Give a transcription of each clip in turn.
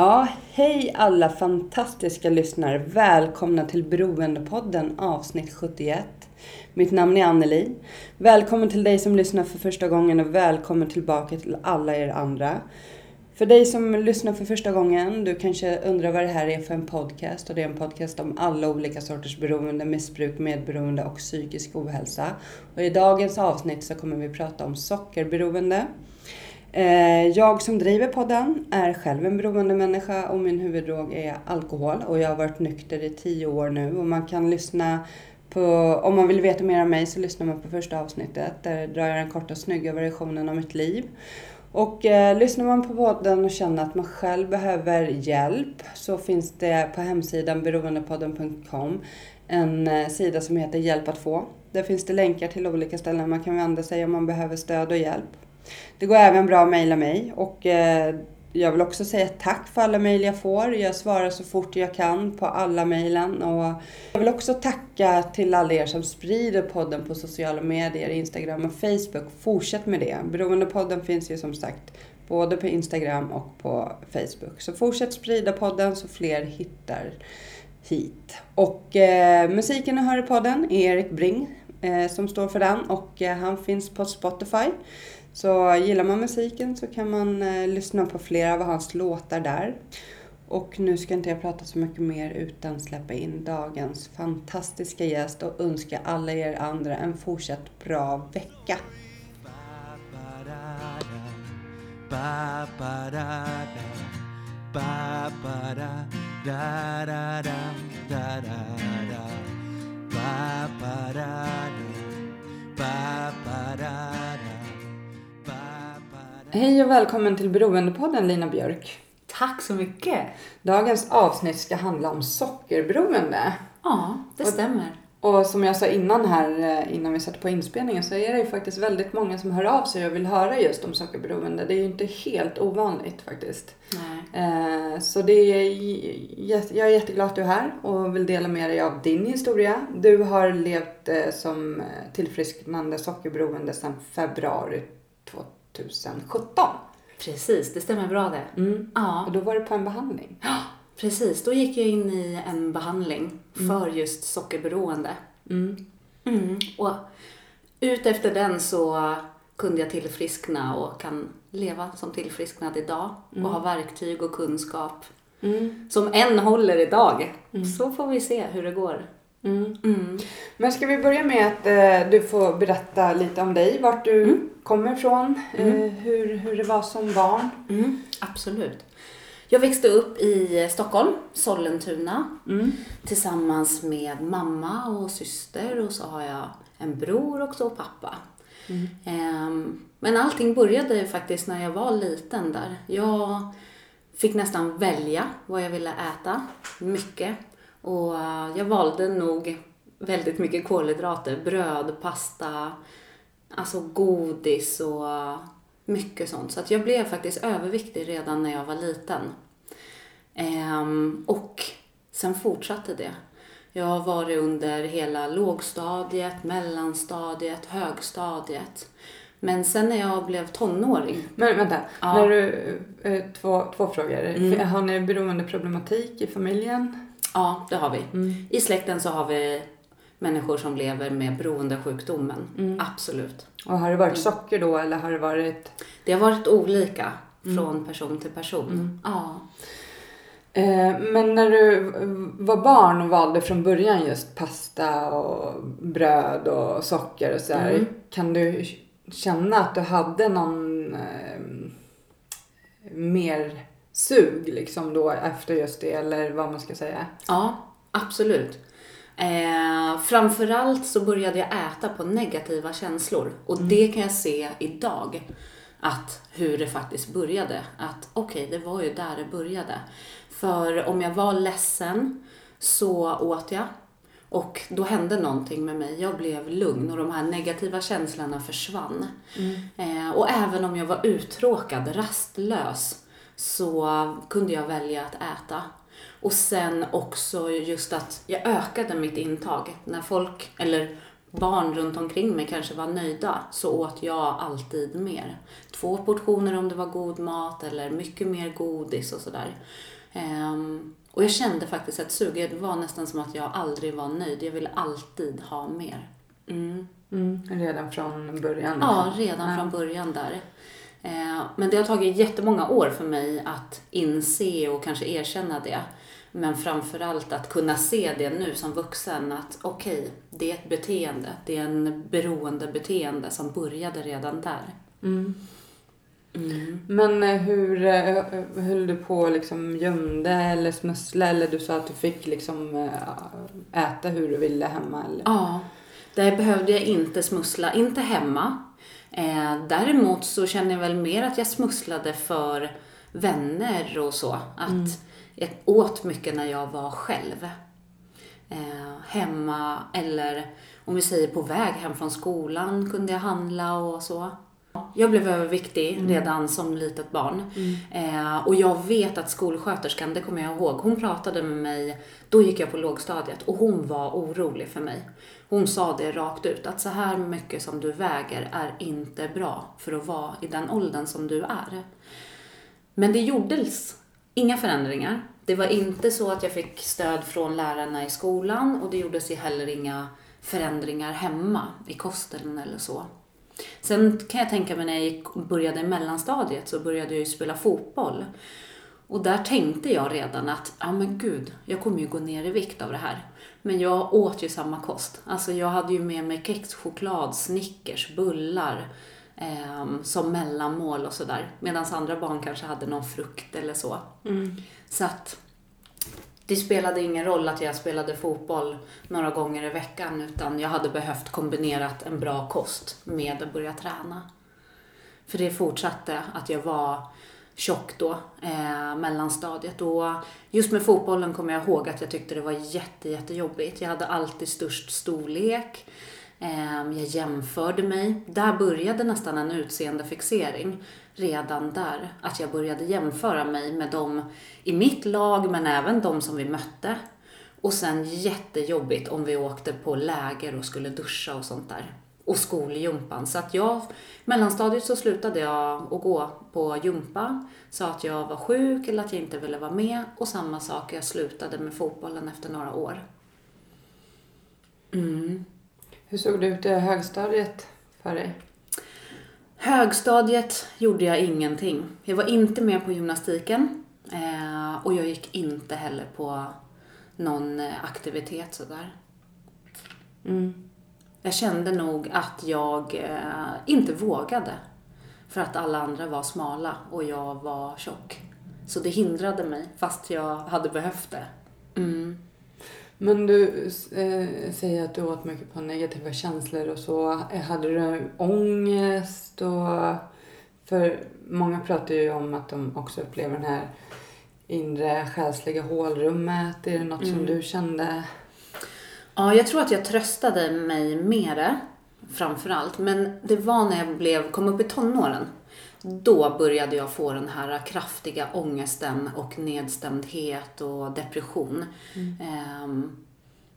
Ja, hej alla fantastiska lyssnare. Välkomna till Beroendepodden avsnitt 71. Mitt namn är Anneli. Välkommen till dig som lyssnar för första gången och välkommen tillbaka till alla er andra. För dig som lyssnar för första gången, du kanske undrar vad det här är för en podcast. Och det är en podcast om alla olika sorters beroende, missbruk, medberoende och psykisk ohälsa. Och i dagens avsnitt så kommer vi prata om sockerberoende. Eh, jag som driver podden är själv en beroende människa och min huvuddrog är alkohol. Och jag har varit nykter i tio år nu och man kan lyssna på, om man vill veta mer om mig så lyssnar man på första avsnittet. Där drar jag den korta snygga versionen av mitt liv. Och eh, lyssnar man på podden och känner att man själv behöver hjälp så finns det på hemsidan beroendepodden.com en eh, sida som heter Hjälp att få. Där finns det länkar till olika ställen man kan vända sig om man behöver stöd och hjälp. Det går även bra att mejla mig och eh, jag vill också säga tack för alla mejl jag får. Jag svarar så fort jag kan på alla mejlen. Jag vill också tacka till alla er som sprider podden på sociala medier, Instagram och Facebook. Fortsätt med det. Beroendepodden finns ju som sagt både på Instagram och på Facebook. Så fortsätt sprida podden så fler hittar hit. Och eh, musiken du hör i podden är Erik Bring eh, som står för den och eh, han finns på Spotify. Så gillar man musiken så kan man eh, lyssna på flera av hans låtar där. Och nu ska inte jag prata så mycket mer utan släppa in dagens fantastiska gäst och önska alla er andra en fortsatt bra vecka. Hej och välkommen till Beroendepodden Lina Björk. Tack så mycket. Dagens avsnitt ska handla om sockerberoende. Ja, det Och- stämmer. Och som jag sa innan här, eh, innan vi satte på inspelningen, så är det ju faktiskt väldigt många som hör av sig och vill höra just om sockerberoende. Det är ju inte helt ovanligt faktiskt. Nej. Eh, Så det är, jag är jätteglad att du är här och vill dela med dig av din historia. Du har levt eh, som tillfrisknande sockerberoende sedan februari 2017. Precis, det stämmer bra det. Mm. Ja, Och då var du på en behandling. precis. Då gick jag in i en behandling för just sockerberoende. Mm. Mm. Och ut efter den så kunde jag tillfriskna och kan leva som tillfrisknad idag och ha verktyg och kunskap Mm. som än håller idag. Så får vi se hur det går. Mm. Mm. Men ska vi börja med att eh, du får berätta lite om dig, vart du kommer ifrån, eh, hur, hur det var som barn. Mm, absolut. Jag växte upp i Stockholm, Sollentuna, Mm. tillsammans med mamma och syster och så har jag en bror också och pappa. Ehm, Men allting började faktiskt när jag var liten där. Jag fick nästan välja vad jag ville äta, mycket. Och eh, jag valde nog väldigt mycket kolhydrater, bröd, pasta, alltså godis och mycket sånt. Så att jag blev faktiskt överviktig redan när jag var liten. Ehm, och sen fortsatte det. Jag har varit under hela lågstadiet, mellanstadiet, högstadiet. Men sen när jag blev tonåring, Men vänta, Ja. när du, eh, två, två frågor. Mm. Har ni beroendeproblematik i familjen? Ja det har vi. I släkten så har vi människor som lever med beroendesjukdomen. Absolut. Och har det varit socker då eller har det varit... Det har varit olika från person till person. Ja. Eh, men när du var barn och valde från början just pasta och bröd och socker och sådär. Mm. Kan du känna att du hade någon eh, mer sug liksom då efter just det eller vad man ska säga? Ja, absolut. Eh, framförallt så började jag äta på negativa känslor. Och det kan jag se idag. Att hur det faktiskt började. Att okej, det var ju där det började. För om jag var ledsen så åt jag. Och då hände någonting med mig. Jag blev lugn och de här negativa känslorna försvann. Eh, och även om jag var uttråkad, rastlös, så kunde jag välja att äta. Och sen också just att jag ökade mitt intag. När folk, eller barn runt omkring mig kanske var nöjda, så åt jag alltid mer. Två portioner om det var god mat eller mycket mer godis och sådär. Ehm, och jag kände faktiskt ett sug. Det var nästan som att jag aldrig var nöjd. Jag ville alltid ha mer. Mm. Mm. Redan från början? Ja, redan Ja. från början där. Eh, Men det har tagit jättemånga år för mig att inse och kanske erkänna det. Men framförallt att kunna se det nu som vuxen att okej, det är ett beteende. Det är en beroendebeteende som började redan där. Mm. Mm. Men eh, hur eh, höll du på liksom gömde eller smussla eller du sa att du fick liksom äta hur du ville hemma eller? Ja, där behövde jag inte smussla, inte hemma. Eh, däremot så känner jag väl mer att jag smusslade för vänner och så. Att jag åt mycket när jag var själv. Eh, hemma eller om vi säger på väg hem från skolan kunde jag handla och så. Jag blev överviktig redan som litet barn. Eh, och jag vet att skolsköterskan, det kommer jag ihåg, hon pratade med mig, då gick jag på lågstadiet och hon var orolig för mig. Hon sa det rakt ut, att så här mycket som du väger är inte bra för att vara i den åldern som du är. Men det gjordes inga förändringar. Det var inte så att jag fick stöd från lärarna i skolan och det gjordes ju heller inga förändringar hemma i kosten eller så. Sen kan jag tänka mig när jag gick- började i mellanstadiet så började jag ju spela fotboll. Och där tänkte jag redan att, ja men gud, jag kommer ju gå ner i vikt av det här. Men jag åt ju samma kost. Alltså jag hade ju med mig kex, choklad, Snickers, bullar ehm, som mellanmål och sådär. Medan andra barn kanske hade någon frukt eller så. Så att det spelade ingen roll att jag spelade fotboll några gånger i veckan utan jag hade behövt kombinerat en bra kost med att börja träna. För det fortsatte att jag var tjock då, eh, mellanstadiet. Och just med fotbollen kommer jag ihåg att jag tyckte det var jätte, jättejobbigt. Jag hade alltid störst storlek. Eh, jag jämförde mig. Där började nästan en utseendefixering. Redan där. Att jag började jämföra mig med dem i mitt lag, men även de som vi mötte. Och sen jättejobbigt om vi åkte på läger och skulle duscha och sånt där. Och skoljumpan. Så att jag, mellanstadiet så slutade jag att gå på jumpa. Sa att jag var sjuk eller att jag inte ville vara med. Och samma sak, jag slutade med fotbollen efter några år. Mm. Hur såg det ut i högstadiet för dig? Högstadiet gjorde jag ingenting. Jag var inte med på gymnastiken. Eh, och jag gick inte heller på någon eh, aktivitet sådär. Mm. Jag kände nog att jag eh, inte vågade. För att alla andra var smala och jag var tjock. Så det hindrade mig fast jag hade behövt det. Mm. Men du eh, säger att du åt mycket på negativa känslor och så. Eh, Hade du ångest? Och, för många pratar ju om att de också upplever den här inre själsliga hålrummet. Är det något som Mm. du kände? Ja, jag tror att jag tröstade mig med det framförallt. Men det var när jag blev, kom upp i tonåren. Då började jag få den här kraftiga ångesten och nedstämdhet och depression. Ehm,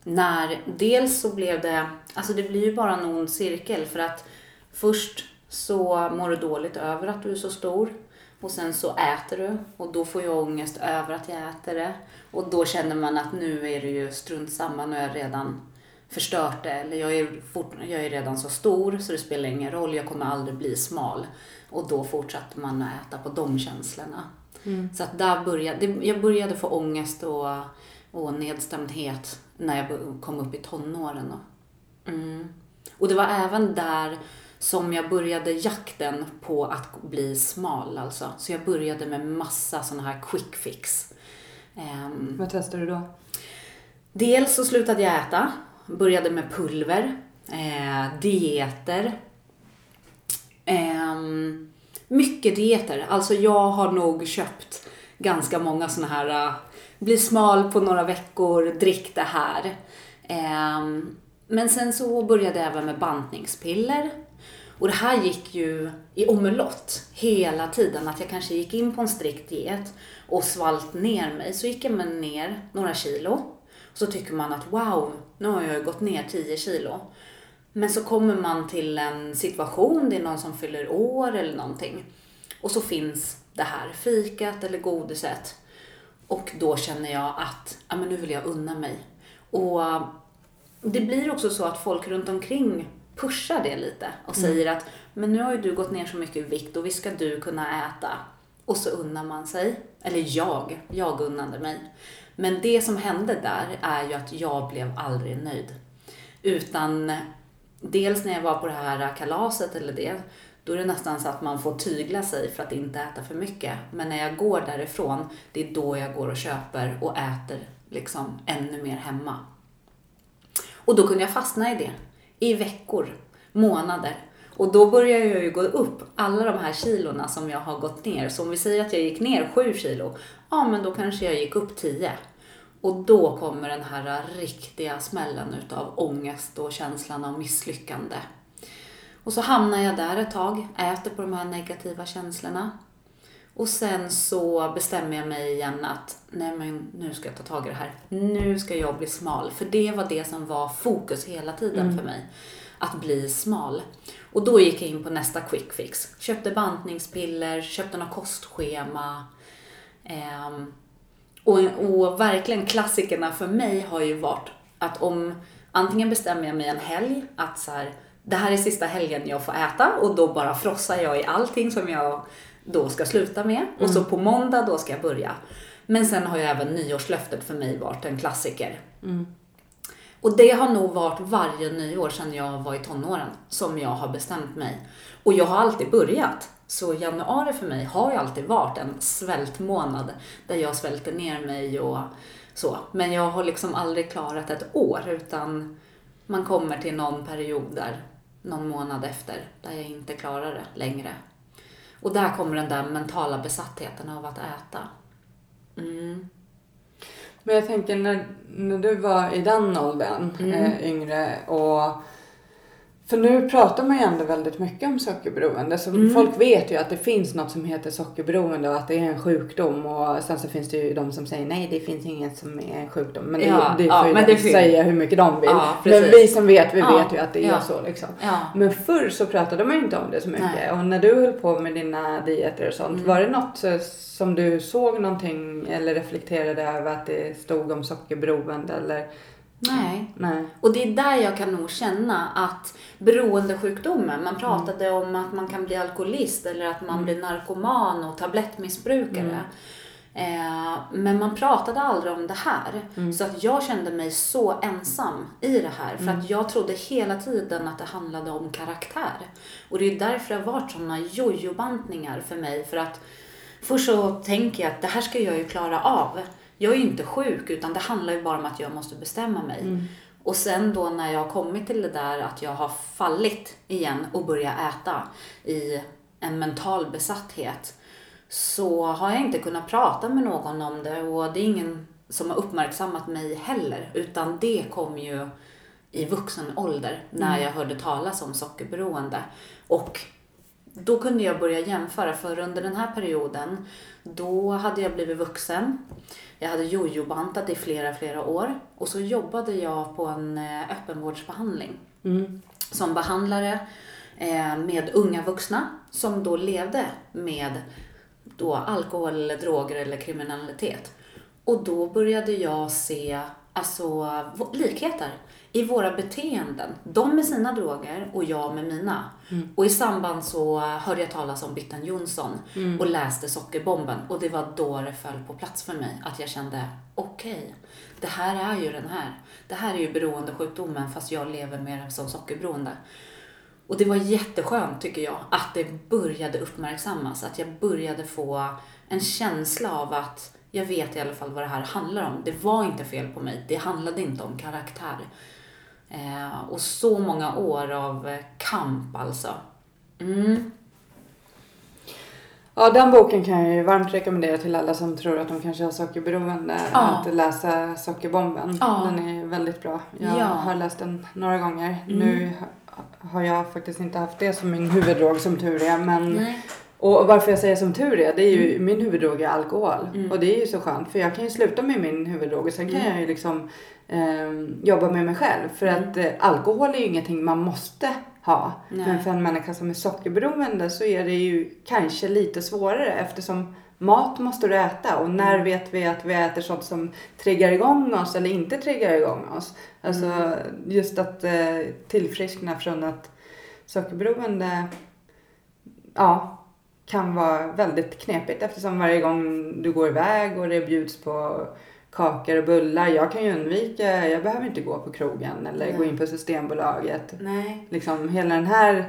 när dels så blev det, alltså det blir ju bara en ond cirkel för att först så mår du dåligt över att du är så stor. Och sen så äter du och då får jag ångest över att jag äter det. Och då känner man att nu är det ju strunt samma, nu har jag redan förstört det. Eller jag är, fort, jag är redan så stor så det spelar ingen roll, jag kommer aldrig bli smal. Och då fortsatte man att äta på de känslorna. Så att där började, jag började få ångest och, och nedstämdhet när jag kom upp i tonåren. Och, mm. och det var även där som jag började jakten på att bli smal alltså. Så jag började med massa sådana här quick fix. Ehm, Vad testade du då? dels så slutade jag äta, började med pulver, eh, dieter. Ehm, mycket dieter. Alltså jag har nog köpt ganska många såna här uh, bli smal på några veckor, drick det här. Um, men sen så började jag även med bantningspiller. Och det här gick ju i omelott hela tiden. Att jag kanske gick in på en strikt diet och svalt ner mig. Så gick jag ner några kilo. Så tycker man att wow, nu har jag gått ner 10 kilo. Men så kommer man till en situation, det är någon som fyller år eller någonting. Och så finns det här fikat eller godiset. Och då känner jag att, ja men nu vill jag unna mig. Och det blir också så att folk runt omkring pushar det lite och säger att, men nu har ju du gått ner så mycket i vikt och visst ska du kunna äta. Och så unnar man sig. Eller jag, jag unnade mig. Men det som hände där är ju att jag blev aldrig nöjd. Utan dels när jag var på det här kalaset eller det, då är det nästan så att man får tygla sig för att inte äta för mycket. Men när jag går därifrån, det är då jag går och köper och äter liksom ännu mer hemma. Och då kunde jag fastna i det. I veckor, månader. Och då börjar jag ju gå upp alla de här kilorna som jag har gått ner. Så om vi säger att jag gick ner 7 kilo, ja men då kanske jag gick upp 10. Och då kommer den här riktiga smällen utav ångest och känslan av misslyckande. Och så hamnar jag där ett tag, äter på de här negativa känslorna. Och sen så bestämmer jag mig igen att nej men nu ska jag ta tag i det här. Nu ska jag bli smal. För det var det som var fokus hela tiden för mig. Att bli smal. Och då gick jag in på nästa quick fix. Köpte bantningspiller, köpte något kostschema. Ehm, och, och verkligen klassikerna för mig har ju varit att om antingen bestämmer jag mig en helg att så här, det här är sista helgen jag får äta och då bara frossar jag i allting som jag då ska sluta med. Och så på måndag då ska jag börja. Men sen har ju även nyårslöftet för mig varit en klassiker. Och det har nog varit varje nyår sedan jag var i tonåren som jag har bestämt mig. Och jag har alltid börjat. Så januari för mig har ju alltid varit en svältmånad där jag svälter ner mig och så. Men jag har liksom aldrig klarat ett år utan man kommer till någon period där, någon månad efter, där jag inte klarar det längre. Och där kommer den där mentala besattheten av att äta. Mm. Men jag tänker när, när du var i den åldern, Mm. eh, yngre och för nu pratar man ju ändå väldigt mycket om sockerberoende. Så Mm. folk vet ju att det finns något som heter sockerberoende och att det är en sjukdom. Och sen så finns det ju de som säger nej, det finns inget som är en sjukdom. Men det, Ja, det ja, får ju men de säga hur mycket de vill. Ja, men vi som vet, vi Ja, vet ju att det är ja. så liksom. Ja. Men förr så pratade man ju inte om det så mycket. Nej. Och när du höll på med dina dieter och sånt, Mm. var det något eh, som du såg någonting eller reflekterade över att det stod om sockerberoende eller? Nej. Nej. Och det är där jag kan nog känna att beroendesjukdomen, man pratade om att man kan bli alkoholist eller att man blir narkoman och tablettmissbrukare. Eh, men man pratade aldrig om det här. Så att jag kände mig så ensam i det här. För att jag trodde hela tiden att det handlade om karaktär. Och det är därför det har varit sådana jojobantningar för mig. För att först så tänker jag att det här ska jag ju klara av. Jag är ju inte sjuk utan det handlar ju bara om att jag måste bestämma mig. Och sen då när jag har kommit till det där att jag har fallit igen och börjat äta i en mental besatthet så har jag inte kunnat prata med någon om det och det är ingen som har uppmärksammat mig heller utan det kom ju i vuxen ålder när jag hörde talas om sockerberoende. Och då kunde jag börja jämföra för under den här perioden då hade jag blivit vuxen. Jag hade jojobantat i flera, flera år och så jobbade jag på en eh, öppenvårdsbehandling som behandlare eh, med unga vuxna som då levde med då alkohol, droger eller kriminalitet. Och då började jag se alltså, likheter i våra beteenden. De med sina droger och jag med mina. Och i samband så hörde jag talas om Bitten Jonsson och läste Sockerbomben. Och det var då det föll på plats för mig. Att jag kände, okej, det här är ju den här. Det här är ju beroendesjukdomen fast jag lever med det som sockerberoende. Och det var jätteskönt tycker jag att det började uppmärksammas. Att jag började få en känsla av att jag vet i alla fall vad det här handlar om. Det var inte fel på mig. Det handlade inte om karaktär. Eh, och så många år av kamp alltså. Mm. Ja, den boken kan jag ju varmt rekommendera till alla som tror att de kanske har sockerberoende. Ja. Att läsa Sockerbomben. Ja. Den är väldigt bra. Jag Ja. har läst den några gånger. Mm. Nu ha- har jag faktiskt inte haft det som min huvuddrog som tur är. Men, Nej. och varför jag säger som tur är, det är ju min huvuddrog är alkohol. Mm. Och det är ju så skönt för jag kan ju sluta med min huvuddrog och sen kan Mm. jag ju liksom jobba med mig själv. För Mm. att eh, alkohol är ju ingenting man måste ha. Nej. Men för en människa som är sockerberoende så är det ju kanske lite svårare eftersom mat måste du äta och när Mm. vet vi att vi äter sånt som triggar igång oss eller inte triggar igång oss. Alltså Mm. just att eh, tillfriskna från att sockerberoende ja, kan vara väldigt knepigt eftersom varje gång du går iväg och det bjuds på kakor och bullar. Jag kan ju undvika, jag behöver inte gå på krogen eller Nej. gå in på Systembolaget. Nej. Liksom hela den här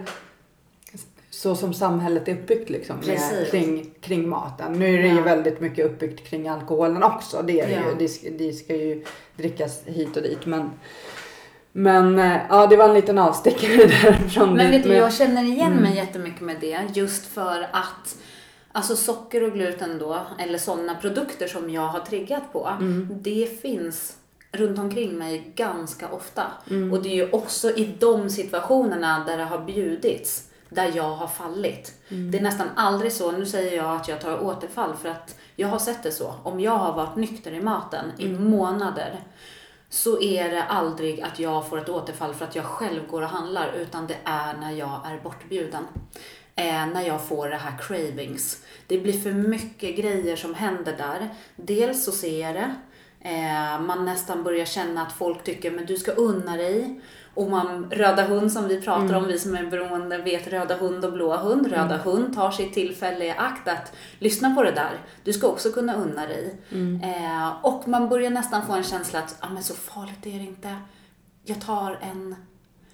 så som samhället är uppbyggt liksom med, kring, kring maten. Nu är det ju Ja. väldigt mycket uppbyggt kring alkoholen också. Det är det Ja. ju. Det ska, det ska ju drickas hit och dit. Men, men eh, ja, det var en liten avstickare där från Men vet du, jag känner igen Mm. mig jättemycket med det. Just för att Alltså socker och gluten då, eller sådana produkter som jag har triggat på. Mm. Det finns runt omkring mig ganska ofta. Mm. Och det är ju också i de situationerna där det har bjudits, där jag har fallit. Mm. Det är nästan aldrig så, nu säger jag att jag tar återfall för att jag har sett det så. Om jag har varit nykter i maten i Mm. månader så är det aldrig att jag får ett återfall för att jag själv går och handlar utan det är när jag är bortbjuden. Eh, när jag får det här cravings. Det blir för mycket grejer som händer där. Dels så ser jag det. Eh, man nästan börjar känna att folk tycker men du ska unna dig. Och man, röda hund som vi pratar om, vi som är beroende vet röda hund och blåa hund. Röda hund tar sitt tillfälle i akt att lyssna på det där. Du ska också kunna unna dig. Eh, och man börjar nästan få en känsla att ah, men så farligt är det inte. Jag tar en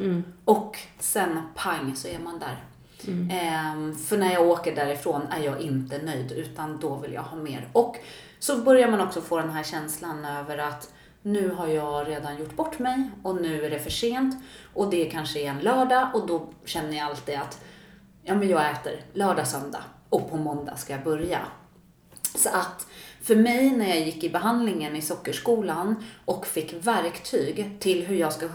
Mm. och sen pang så är man där. Mm. Ehm, för när jag åker därifrån är jag inte nöjd utan då vill jag ha mer. Och så börjar man också få den här känslan över att nu har jag redan gjort bort mig och nu är det för sent. Och det kanske är en lördag och då känner jag alltid att ja, men jag äter lördag, söndag och på måndag ska jag börja. Så att för mig när jag gick i behandlingen i sockerskolan och fick verktyg till hur jag ska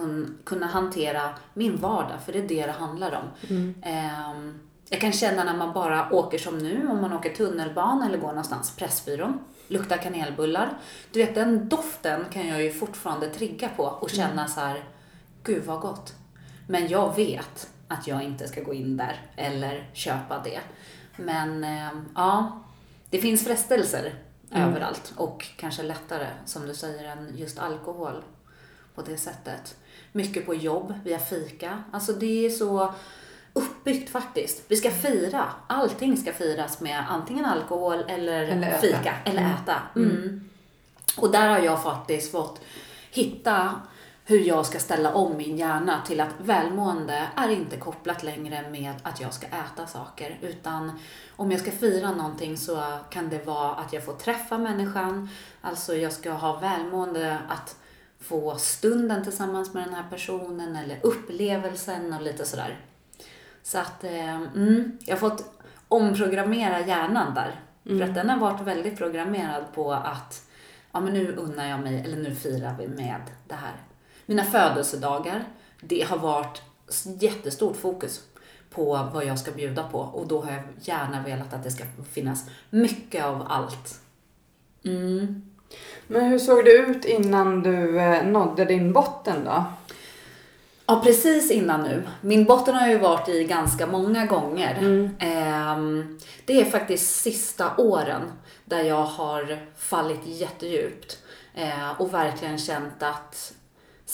kunna hantera min vardag, för det är det det handlar om. Ehm, jag kan känna när man bara åker som nu, om man åker tunnelbana eller går någonstans, Pressbyrån, luktar kanelbullar. Du vet den doften kan jag ju fortfarande trigga på och känna så här, gud vad gott. Men jag vet att jag inte ska gå in där eller köpa det. Men ehm, ja, det finns frestelser överallt och kanske lättare, som du säger, än just alkohol på det sättet. Mycket på jobb, via fika. Alltså det är så uppbyggt faktiskt. Vi ska fira. Allting ska firas med antingen alkohol eller, Eller äta. fika. Eller Mm. äta. Mm. Och där har jag faktiskt fått hitta hur jag ska ställa om min hjärna till att välmående är inte kopplat längre med att jag ska äta saker. Utan om jag ska fira någonting så kan det vara att jag får träffa människan. Alltså jag ska ha välmående att få stunden tillsammans med den här personen eller upplevelsen och lite sådär. Så att eh, mm, jag har fått omprogrammera hjärnan där. För att den har varit väldigt programmerad på att ja men nu unnar jag mig, eller nu firar vi med det här. Mina födelsedagar, det har varit jättestort fokus på vad jag ska bjuda på och då har jag gärna velat att det ska finnas mycket av allt. Mm. Men hur såg det ut innan du eh, nådde din botten då? Ja, precis innan nu. Min botten har jag ju varit i ganska många gånger. Ehm, det är faktiskt sista åren där jag har fallit jättedjupt eh, och verkligen känt att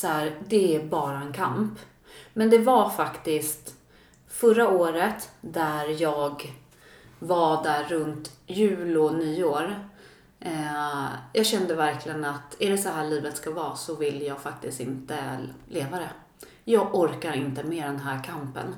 så här, det är bara en kamp. Men det var faktiskt förra året där jag var där runt jul och nyår. Eh, jag kände verkligen att är det så här livet ska vara så vill jag faktiskt inte leva det. jag orkar inte med den här kampen.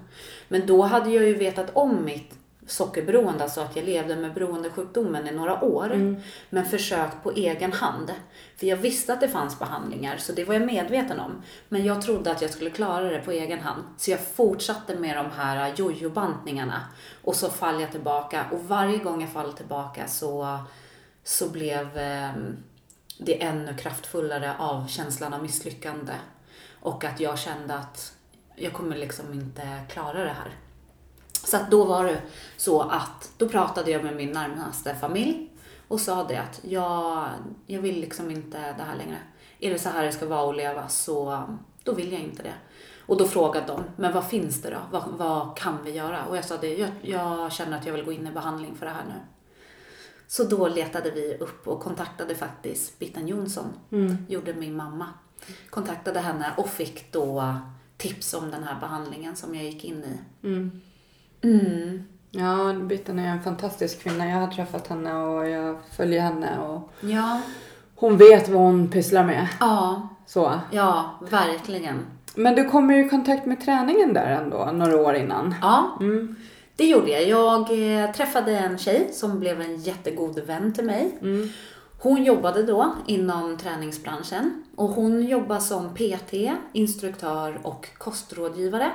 Men då hade jag ju vetat om mitt sockerberoende, alltså att jag levde med beroendesjukdomen i några år. Men försökt på egen hand. För jag visste att det fanns behandlingar, så det var jag medveten om. Men jag trodde att jag skulle klara det på egen hand. Så jag fortsatte med de här jojo-bantningarna. Och så faller jag tillbaka. Och varje gång jag faller tillbaka så, så blev eh, det ännu kraftfullare av känslan av misslyckande. Och att jag kände att jag kommer liksom inte klara det här. Så att då var det så att då pratade jag med min närmaste familj och sa det att jag, jag vill liksom inte det här längre. Är det så här det ska vara att leva så då vill jag inte det. Och då frågade de, men vad finns det då? Vad, vad kan vi göra? Och jag sa det, jag, jag känner att jag vill gå in i behandling för det här nu. Så då letade vi upp och kontaktade faktiskt Bitten Jonsson, gjorde min mamma. Kontaktade henne och fick då tips om den här behandlingen som jag gick in i. Mm. Ja, Bitten är en fantastisk kvinna. Jag har träffat henne och jag följer henne och Ja, hon vet vad hon pysslar med. ja, Så. ja, verkligen. Men du kommer ju i kontakt med träningen där ändå, några år innan. Ja, det gjorde jag. Jag eh, träffade en tjej som blev en jättegod vän till mig. Hon jobbade då inom träningsbranschen och hon jobbar som PT, instruktör och kostrådgivare.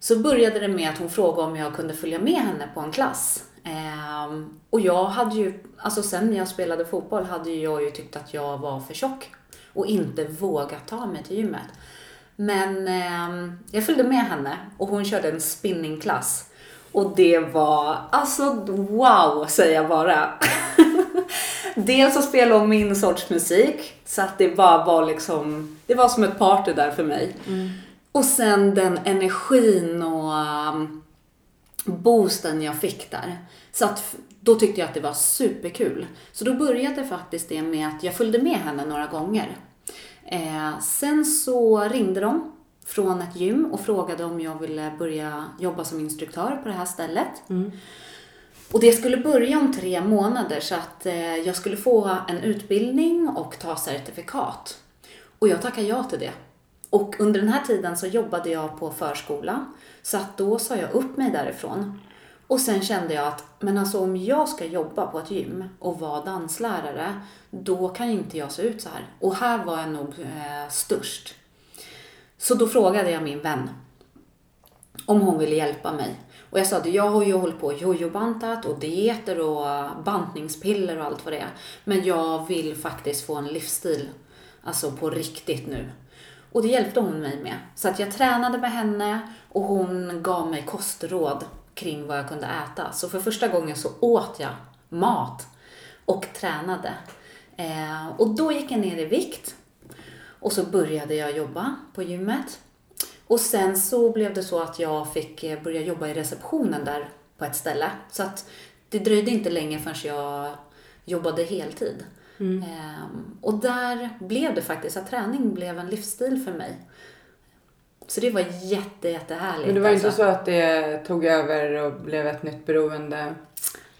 Så började det med att hon frågade om jag kunde följa med henne på en klass. Eh, och jag hade ju, alltså sen när jag spelade fotboll hade jag ju tyckt att jag var för tjock och inte vågat ta mig till gymmet. Men eh, jag följde med henne och hon körde en spinningklass. Och det var, alltså wow säger jag bara. Dels så spelade hon min sorts musik, så att det bara var liksom, det var som ett party där för mig. Mm. Och sen den energin och um, boosten jag fick där. Så att då tyckte jag att det var superkul. Så då började faktiskt det med att jag följde med henne några gånger. Eh, sen så ringde de från ett gym och frågade om jag ville börja jobba som instruktör på det här stället. Och det skulle börja om tre månader så att eh, jag skulle få en utbildning och ta certifikat. Och jag tackade ja till det. Och under den här tiden så jobbade jag på förskola. Så att då sa jag upp mig därifrån. Och sen kände jag att, men alltså om jag ska jobba på ett gym och vara danslärare, då kan inte jag se ut så här. Och här var jag nog eh, störst. Så då frågade jag min vän om hon ville hjälpa mig. Och jag sa att jag har ju hållit på och jojobantat och dieter och bantningspiller och allt vad det är. Men jag vill faktiskt få en livsstil, alltså på riktigt nu. Och det hjälpte hon mig med. Så att jag tränade med henne och hon gav mig kostråd kring vad jag kunde äta. Så för första gången så åt jag mat och tränade. Eh, och då gick jag ner i vikt. Och så började jag jobba på gymmet. Och sen så blev det så att jag fick eh, börja jobba i receptionen där på ett ställe. Så att det dröjde inte länge förrän jag jobbade heltid. Ehm, och där blev det faktiskt att träning blev en livsstil för mig. Så det var jätte, jättehärligt. Men det var inte alltså. så att det tog över och blev ett nytt beroende?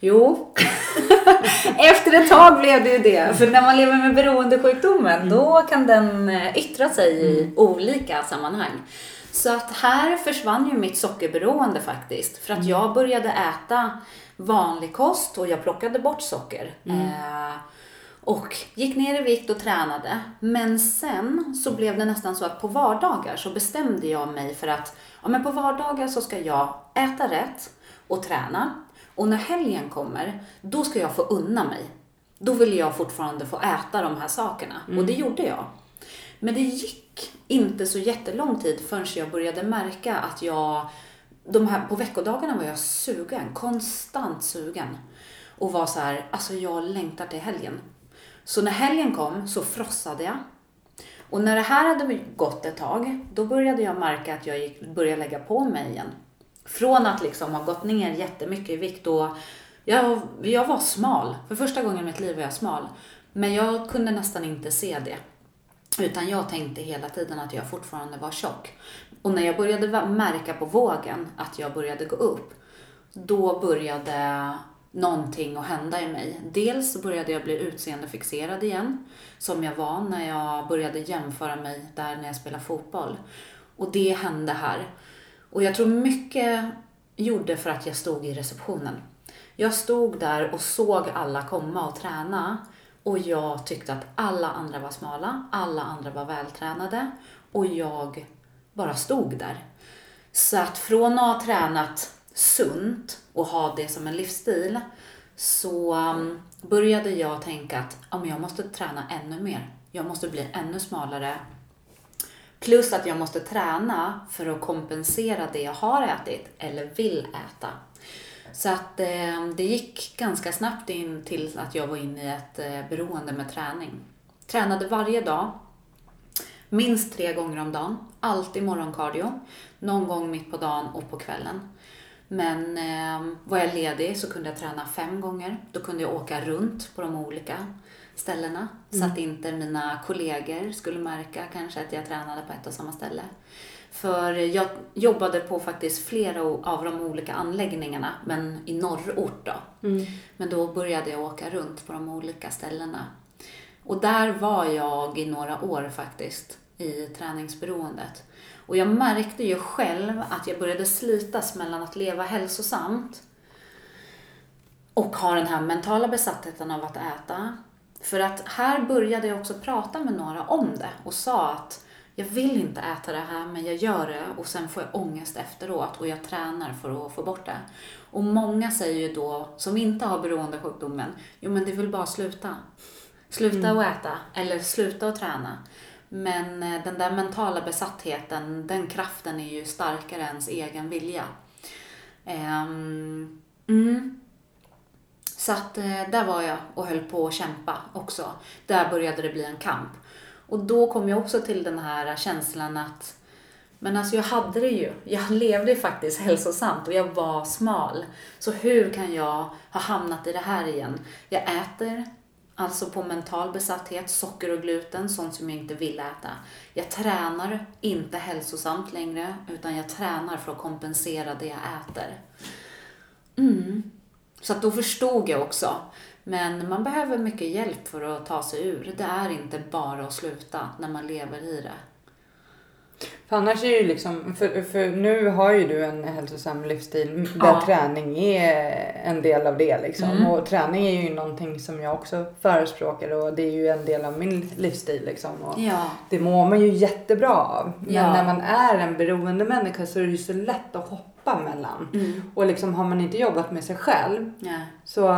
Jo. Efter ett tag blev det ju det. För när man lever med beroendesjukdomen då kan den eh, yttra sig i olika sammanhang. Så att här försvann ju mitt sockerberoende faktiskt. För att jag började äta vanlig kost och jag plockade bort socker. Eh, och gick ner i vikt och tränade. Men sen så blev det nästan så att på vardagar så bestämde jag mig för att ja, men på vardagar så ska jag äta rätt och träna. Och när helgen kommer, då ska jag få unna mig. Då vill jag fortfarande få äta de här sakerna. Och det gjorde jag. Men det gick inte så jättelång tid förrän jag började märka att jag, de här, på veckodagarna var jag sugen, konstant sugen. Och var så här, alltså jag längtar till helgen. Så när helgen kom så frossade jag. Och när det här hade gått ett tag, då började jag märka att jag gick, började lägga på mig igen. Från att liksom ha gått ner jättemycket i vikt och jag, jag var smal. För första gången i mitt liv var jag smal. Men jag kunde nästan inte se det. Utan jag tänkte hela tiden att jag fortfarande var tjock. Och när jag började märka på vågen att jag började gå upp, då började någonting att hända i mig. Dels började jag bli utseendefixerad igen, som jag var när jag började jämföra mig där när jag spelade fotboll. Och det hände här. Och jag tror mycket gjorde för att jag stod i receptionen. Jag stod där och såg alla komma och träna. Och jag tyckte att alla andra var smala, alla andra var vältränade. Och jag bara stod där. Så att från att ha tränat sunt och ha det som en livsstil så um, började jag tänka att ja, men jag måste träna ännu mer. Jag måste bli ännu smalare. Plus att jag måste träna för att kompensera det jag har ätit eller vill äta. Så att eh, det gick ganska snabbt in till att jag var inne i ett eh, beroende med träning. Tränade varje dag, minst tre gånger om dagen, alltid morgonkardio, någon gång mitt på dagen och på kvällen. Men eh, var jag ledig så kunde jag träna fem gånger. Då kunde jag åka runt på de olika ställena. Så att inte mina kollegor skulle märka kanske att jag tränade på ett och samma ställe. För jag jobbade på faktiskt flera av de olika anläggningarna, men i norrort då. Men då började jag åka runt på de olika ställena. Och där var jag i några år faktiskt, i träningsberoendet. Och jag märkte ju själv att jag började slitas mellan att leva hälsosamt och ha den här mentala besattheten av att äta. För att här började jag också prata med några om det och sa att jag vill inte äta det här men jag gör det och sen får jag ångest efteråt och jag tränar för att få bort det. Och många säger ju då, som inte har beroendesjukdomen, jo men det väl bara sluta. Sluta att äta eller sluta att träna. Men eh, den där mentala besattheten, den kraften är ju starkare än ens egen vilja. Ehm, mm. Så att eh, där var jag och höll på att kämpa också. Där började det bli en kamp. Och då kom jag också till den här känslan att men alltså jag hade det ju. Jag levde faktiskt hälsosamt och jag var smal. Så hur kan jag ha hamnat i det här igen? Jag äter alltså på mental besatthet, socker och gluten, sånt som jag inte vill äta. Jag tränar inte hälsosamt längre, utan jag tränar för att kompensera det jag äter. Mm. Så att då förstod jag också. Men man behöver mycket hjälp för att ta sig ur. Det är inte bara att sluta när man lever i det. För annars är ju liksom, för, för nu har ju du en hälsosam livsstil där Ja. träning är en del av det liksom. Mm. Och träning är ju någonting som jag också förespråkar och det är ju en del av min livsstil liksom. Och Ja. det mår man ju jättebra av. Men Ja. när man är en beroende människa så är det ju så lätt att hoppa mellan. Mm. Och liksom har man inte jobbat med sig själv så,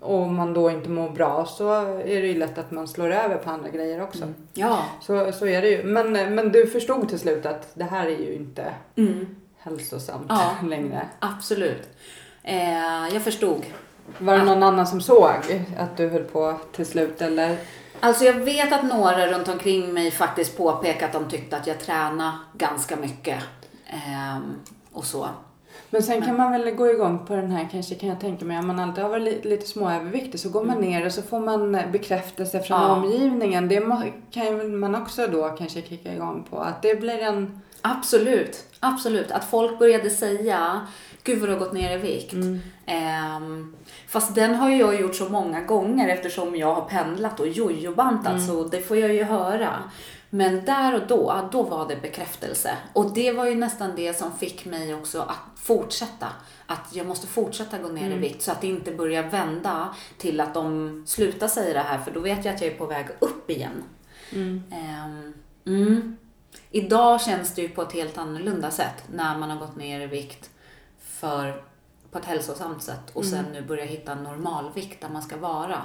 och man då inte mår bra så är det ju lätt att man slår över på andra grejer också. Ja. Så, så är det ju. Men, men du förstod till slut att det här är ju inte Mm. hälsosamt Ja. längre. Absolut. Eh, jag förstod. Var det någon annan som såg att du höll på till slut eller? Alltså jag vet att några runt omkring mig faktiskt påpekat att de tyckte att jag tränade ganska mycket. Ehm, och så. Men sen kan man väl gå igång på den här kanske kan jag tänka mig. Om man alltid har varit li- lite småöverviktig så går man ner och så får man bekräftelse från Ja. omgivningen. Det kan man också då kanske kicka igång på. Att det blir en... Absolut, absolut. Att folk började säga, gud vad du har gått ner i vikt. Ehm, fast den har ju jag gjort så många gånger eftersom jag har pendlat och jojobantat så det får jag ju höra. Men där och då, då var det bekräftelse. Och det var ju nästan det som fick mig också att fortsätta. Att jag måste fortsätta gå ner i vikt så att det inte börjar vända till att de slutar säga det här för då vet jag att jag är på väg upp igen. Ehm, mm. Idag känns det ju på ett helt annorlunda sätt när man har gått ner i vikt för, på ett hälsosamt sätt och sen nu börjar hitta en normalvikt där man ska vara.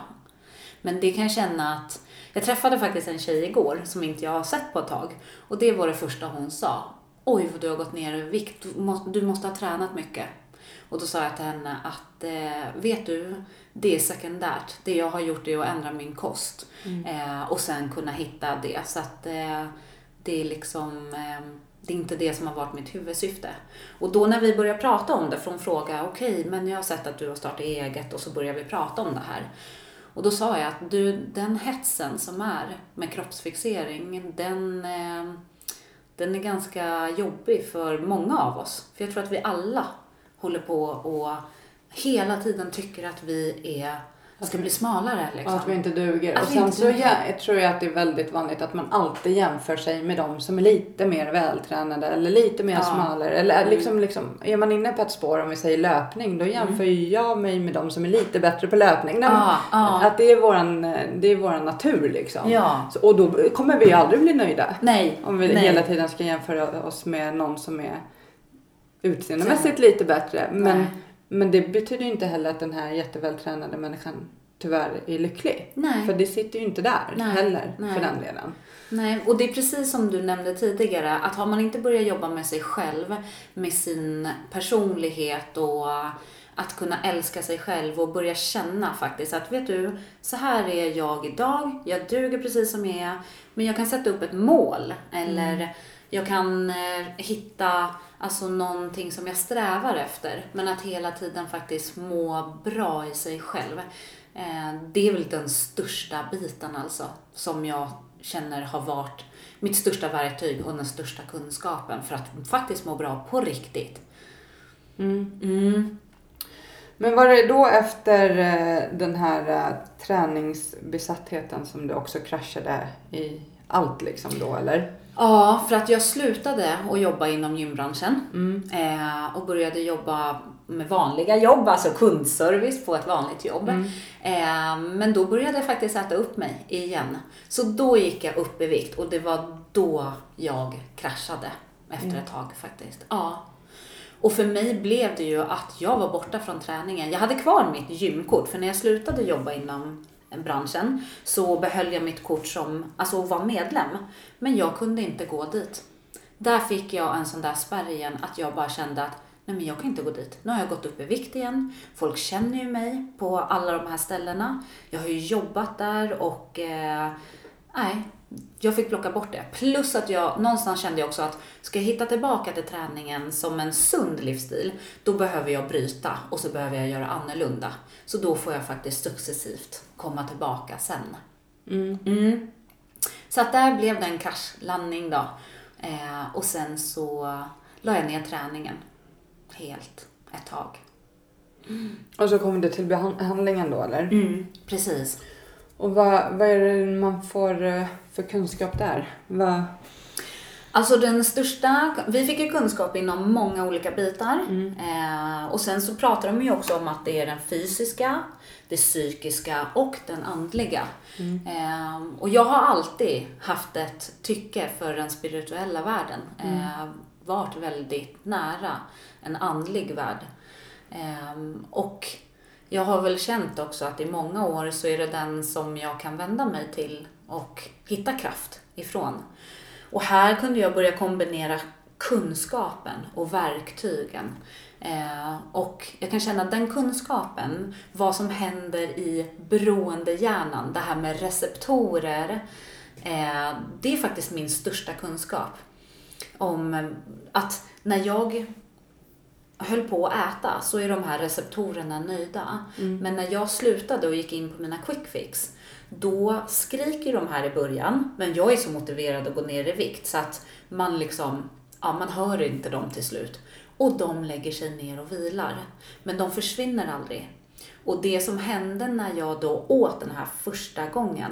Men det kan jag känna att, jag träffade faktiskt en tjej igår som inte jag har sett på ett tag och det var det första hon sa. Oj vad du har gått ner i vikt, du måste, du måste ha tränat mycket. Och då sa jag till henne att, eh, vet du, det är sekundärt. Det jag har gjort är att ändra min kost. Eh, och sen kunna hitta det. Så att eh, det är liksom, eh, det är inte det som har varit mitt huvudsyfte. Och då när vi börjar prata om det, från fråga, okej, men jag har sett att du har startat eget och så börjar vi prata om det här. Och då sa jag att du, den hetsen som är med kroppsfixering, den, eh, den är ganska jobbig för många av oss. För jag tror att vi alla håller på och hela tiden tycker att vi är ska bli smalare liksom. Att vi inte duger. Att och sen så jag tror jag att det är väldigt vanligt att man alltid jämför sig med de som är lite mer vältränade eller lite mer Ja. smalare. Eller Mm. liksom, liksom, är man inne på ett spår om vi säger löpning, då jämför ju jag mig med de som är lite bättre på löpning. Men Ja, ja. Att det är våran, det är våran natur liksom. Ja. Så, och då kommer vi aldrig bli nöjda. Nej. Om vi nej. hela tiden ska jämföra oss med någon som är utseendemässigt lite bättre. Men, Nej. Men det betyder ju inte heller att den här jättevältränade människan tyvärr är lycklig. Nej. För det sitter ju inte där Nej. heller Nej. för den delen. Nej, och det är precis som du nämnde tidigare, att har man inte börjat jobba med sig själv, med sin personlighet och att kunna älska sig själv och börja känna faktiskt att vet du, så här är jag idag, jag duger precis som jag är, men jag kan sätta upp ett mål eller jag kan eh, hitta alltså någonting som jag strävar efter, men att hela tiden faktiskt må bra i sig själv. Eh, det är väl den största biten alltså, som jag känner har varit mitt största verktyg och den största kunskapen för att faktiskt må bra på riktigt. Mm. Men var det då efter eh, den här eh, träningsbesattheten som du också kraschade i allt liksom då eller? Ja, för att jag slutade att jobba inom gymbranschen eh, och började jobba med vanliga jobb, alltså kundservice på ett vanligt jobb. Eh, men då började jag faktiskt äta upp mig igen. Så då gick jag upp i vikt och det var då jag kraschade efter ett tag faktiskt. Ja. Och för mig blev det ju att jag var borta från träningen. Jag hade kvar mitt gymkort, för när jag slutade jobba inom branschen så behöll jag mitt kort som, alltså att medlem. Men jag kunde inte gå dit. Där fick jag en sån där spärr igen att jag bara kände att nej men jag kan inte gå dit. Nu har jag gått upp i vikt igen. Folk känner ju mig på alla de här ställena. Jag har ju jobbat där och eh, nej, jag fick plocka bort det. Plus att jag någonstans kände jag också att ska jag hitta tillbaka till träningen som en sund livsstil, då behöver jag bryta och så behöver jag göra annorlunda. Så då får jag faktiskt successivt komma tillbaka sen. Mm. Så att där blev det en kraschlandning då. Eh, och sen så la jag ner träningen helt ett tag. Och så kom det till behandlingen då eller? Mm, precis. Och vad, vad är det man får eh, för kunskap där? Vad, Alltså den största, vi fick ju kunskap inom många olika bitar. Eh, och sen så pratar de ju också om att det är den fysiska, det psykiska och den andliga. Eh, och jag har alltid haft ett tycke för den spirituella världen. Eh, varit väldigt nära en andlig värld. Eh, och jag har väl känt också att i många år så är det den som jag kan vända mig till och hitta kraft ifrån. Och här kunde jag börja kombinera kunskapen och verktygen. Eh, och jag kan känna att den kunskapen, vad som händer i beroendehjärnan, det här med receptorer, eh, det är faktiskt min största kunskap. Om att när jag höll på att äta så är de här receptorerna nöjda. Men när jag slutade och gick in på mina quick fix, då skriker de här i början, men jag är så motiverad att gå ner i vikt så att man liksom, ja man hör inte dem till slut. Och de lägger sig ner och vilar. Men de försvinner aldrig. Och det som hände när jag då åt den här första gången,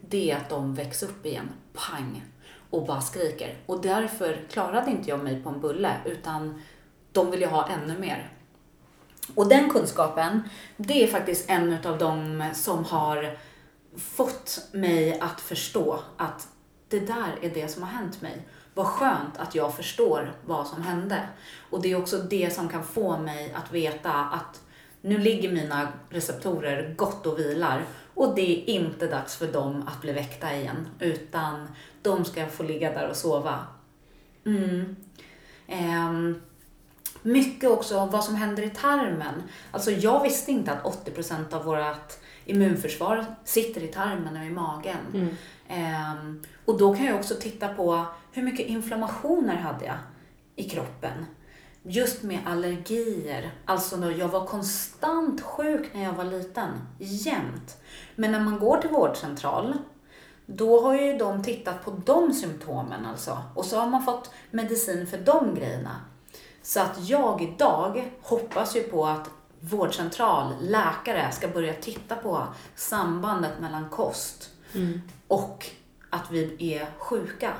det är att de väcks upp igen, pang, och bara skriker. Och därför klarade inte jag mig på en bulle, utan de vill ju ha ännu mer. Och den kunskapen, det är faktiskt en av de som har fått mig att förstå att det där är det som har hänt mig. Vad skönt att jag förstår vad som hände. Och det är också det som kan få mig att veta att nu ligger mina receptorer gott och vilar och det är inte dags för dem att bli väckta igen, utan de ska få ligga där och sova. Mm. Ehm, mycket också vad som händer i tarmen. Alltså jag visste inte att 80% av vårt immunförsvar sitter i tarmen och i magen. Ehm, och då kan jag också titta på hur mycket inflammationer hade jag i kroppen. Just med allergier. Alltså då jag var konstant sjuk när jag var liten. Jämt. Men när man går till vårdcentral då har ju de tittat på de symptomen alltså. Och så har man fått medicin för de grejerna. Så att jag idag hoppas ju på att vårdcentral, läkare ska börja titta på sambandet mellan kost och att vi är sjuka.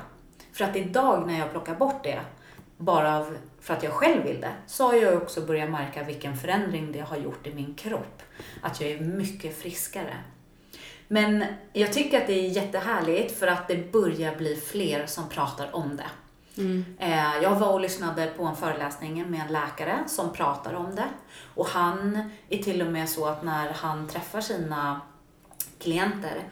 För att idag när jag plockar bort det, bara av, för att jag själv vill det, så har jag också börjat märka vilken förändring det har gjort i min kropp. Att jag är mycket friskare. Men jag tycker att det är jättehärligt för att det börjar bli fler som pratar om det. Eh, Jag var och lyssnade på en föreläsning med en läkare som pratar om det. Och han är till och med så att när han träffar sina klienter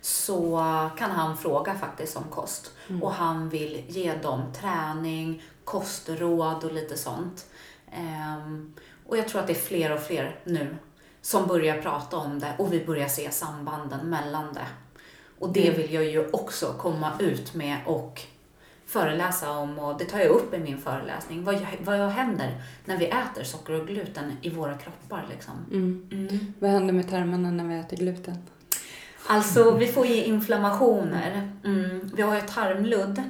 så kan han fråga faktiskt om kost. Och han vill ge dem träning, kostråd och lite sånt. Ehm, och jag tror att det är fler och fler nu som börjar prata om det och vi börjar se sambanden mellan det. Och det vill jag ju också komma ut med och föreläsa om och det tar jag upp i min föreläsning. Vad, vad händer när vi äter socker och gluten i våra kroppar liksom? Mm. Vad händer med tarmarna när vi äter gluten? Alltså vi får ju inflammationer. Mm. Vi har ju tarmludd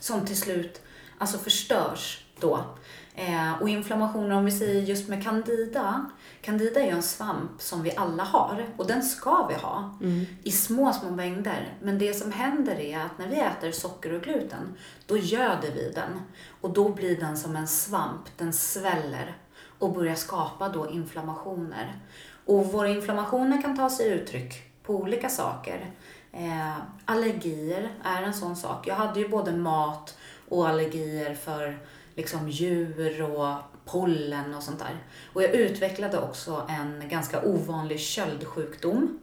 som till slut alltså förstörs då. Eh, och inflammationer, om vi säger just med candida. Candida är ju en svamp som vi alla har och den ska vi ha i små, små mängder. Men det som händer är att när vi äter socker och gluten, då göder vi den. Och då blir den som en svamp, den sväller och börjar skapa då inflammationer. Och våra inflammationer kan ta sig uttryck på olika saker. Eh, allergier är en sån sak. Jag hade ju både mat och allergier för liksom djur och pollen och sånt där. Och jag utvecklade också en ganska ovanlig köldsjukdom.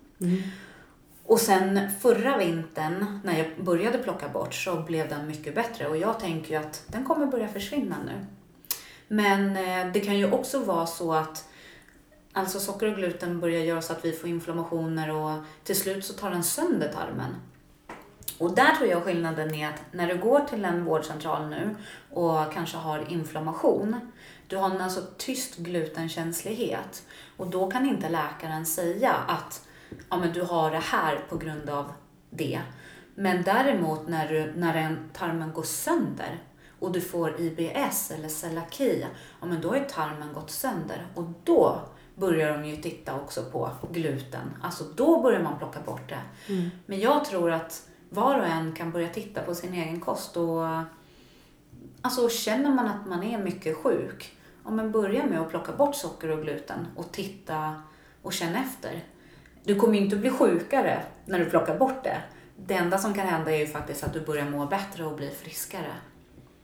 Och sen förra vintern när jag började plocka bort så blev den mycket bättre och jag tänker ju att den kommer börja försvinna nu. Men eh, det kan ju också vara så att alltså socker och gluten börjar göra så att vi får inflammationer och till slut så tar den sönder tarmen. Och där tror jag skillnaden är att när du går till en vårdcentral nu och kanske har inflammation, du har en alltså tyst glutenkänslighet och då kan inte läkaren säga att ja, men du har det här på grund av det. Men däremot när, du, när en, tarmen går sönder och du får IBS eller celiaki, ja men då har ju tarmen gått sönder och då börjar de ju titta också på gluten. Alltså då börjar man plocka bort det. Men jag tror att var och en kan börja titta på sin egen kost och alltså känner man att man är mycket sjuk, ja men börja med att plocka bort socker och gluten och titta och känna efter. Du kommer ju inte bli sjukare när du plockar bort det. Det enda som kan hända är ju faktiskt att du börjar må bättre och bli friskare.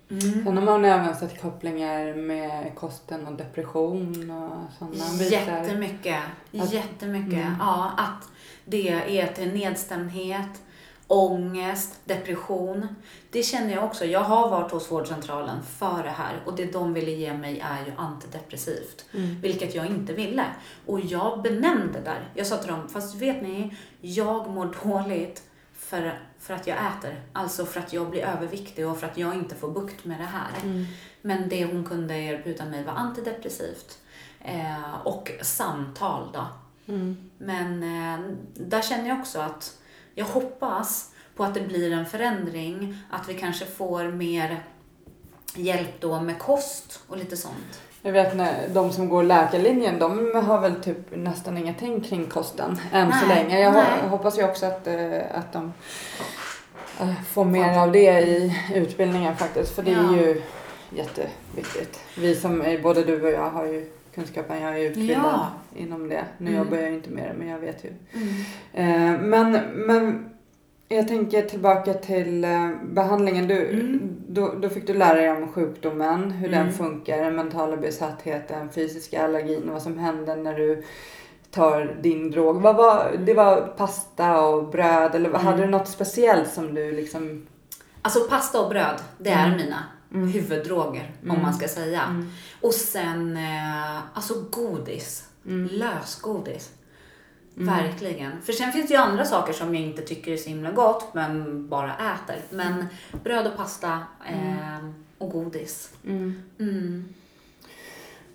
Sen har man även sett kopplingar med kosten och depression och sådana bitar. Jättemycket. Att- Jättemycket. Mm. Ja, att det är till nedstämdhet, ångest, depression. Det känner jag också. Jag har varit hos vårdcentralen för det här och det de ville ge mig är ju antidepressivt. Vilket jag inte ville. Och jag benämnde där. Jag sa till dem, fast vet ni, jag mår dåligt för, för att jag äter. Alltså för att jag blir överviktig och för att jag inte får bukt med det här. Men det hon kunde erbjuda mig var antidepressivt. Eh, och samtal då. Men eh, där känner jag också att jag hoppas på att det blir en förändring. Att vi kanske får mer hjälp då med kost och lite sånt. Jag vet när de som går läkarlinjen, de har väl typ nästan ingenting kring kosten än så Nej, länge. Jag nej. hoppas ju också att, eh, att de eh, får mer av det i utbildningen faktiskt. För det är Ja. ju jätteviktigt. Vi som, både du och jag har ju kunskapen, jag är utbildad Ja. inom det. Nu Mm. jobbar jag inte med det men jag vet ju. Eh, men, men jag tänker tillbaka till eh, behandlingen. Du, Mm. då, då fick du lära dig om sjukdomen, hur den Mm. funkar, den mentala besattheten, fysiska allergin, vad som händer när du tar din drog. Vad var, det var pasta och bröd eller Mm. hade du något speciellt som du liksom... Alltså pasta och bröd, det är mina Mm. huvuddroger om Mm. man ska säga. Mm. Och sen eh, alltså godis. Mm. Lösgodis. Mm. Verkligen. För sen finns det ju andra saker som jag inte tycker är så himla gott men bara äter. Men bröd och pasta eh, och godis. Mm. Mm.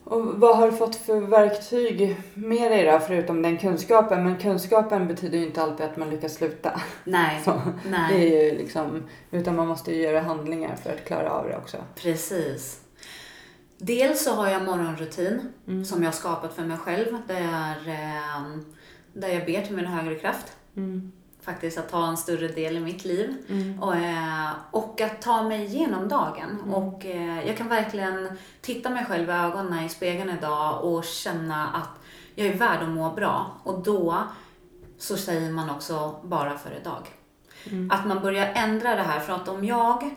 Och vad har du fått för verktyg med dig då, förutom den kunskapen? Men kunskapen betyder ju inte alltid att man lyckas sluta. Nej, Så, nej. Det är ju liksom, utan man måste ju göra handlingar för att klara av det också. Precis. Dels så har jag morgonrutin som jag har skapat för mig själv. Där, eh, där jag ber till min högre kraft. Faktiskt att ta en större del i mitt liv. Och, eh, och att ta mig igenom dagen. Och eh, jag kan verkligen titta mig själv i ögonen i spegeln idag och känna att jag är värd att må bra. Och då så säger man också bara för idag. Att man börjar ändra det här. För att om jag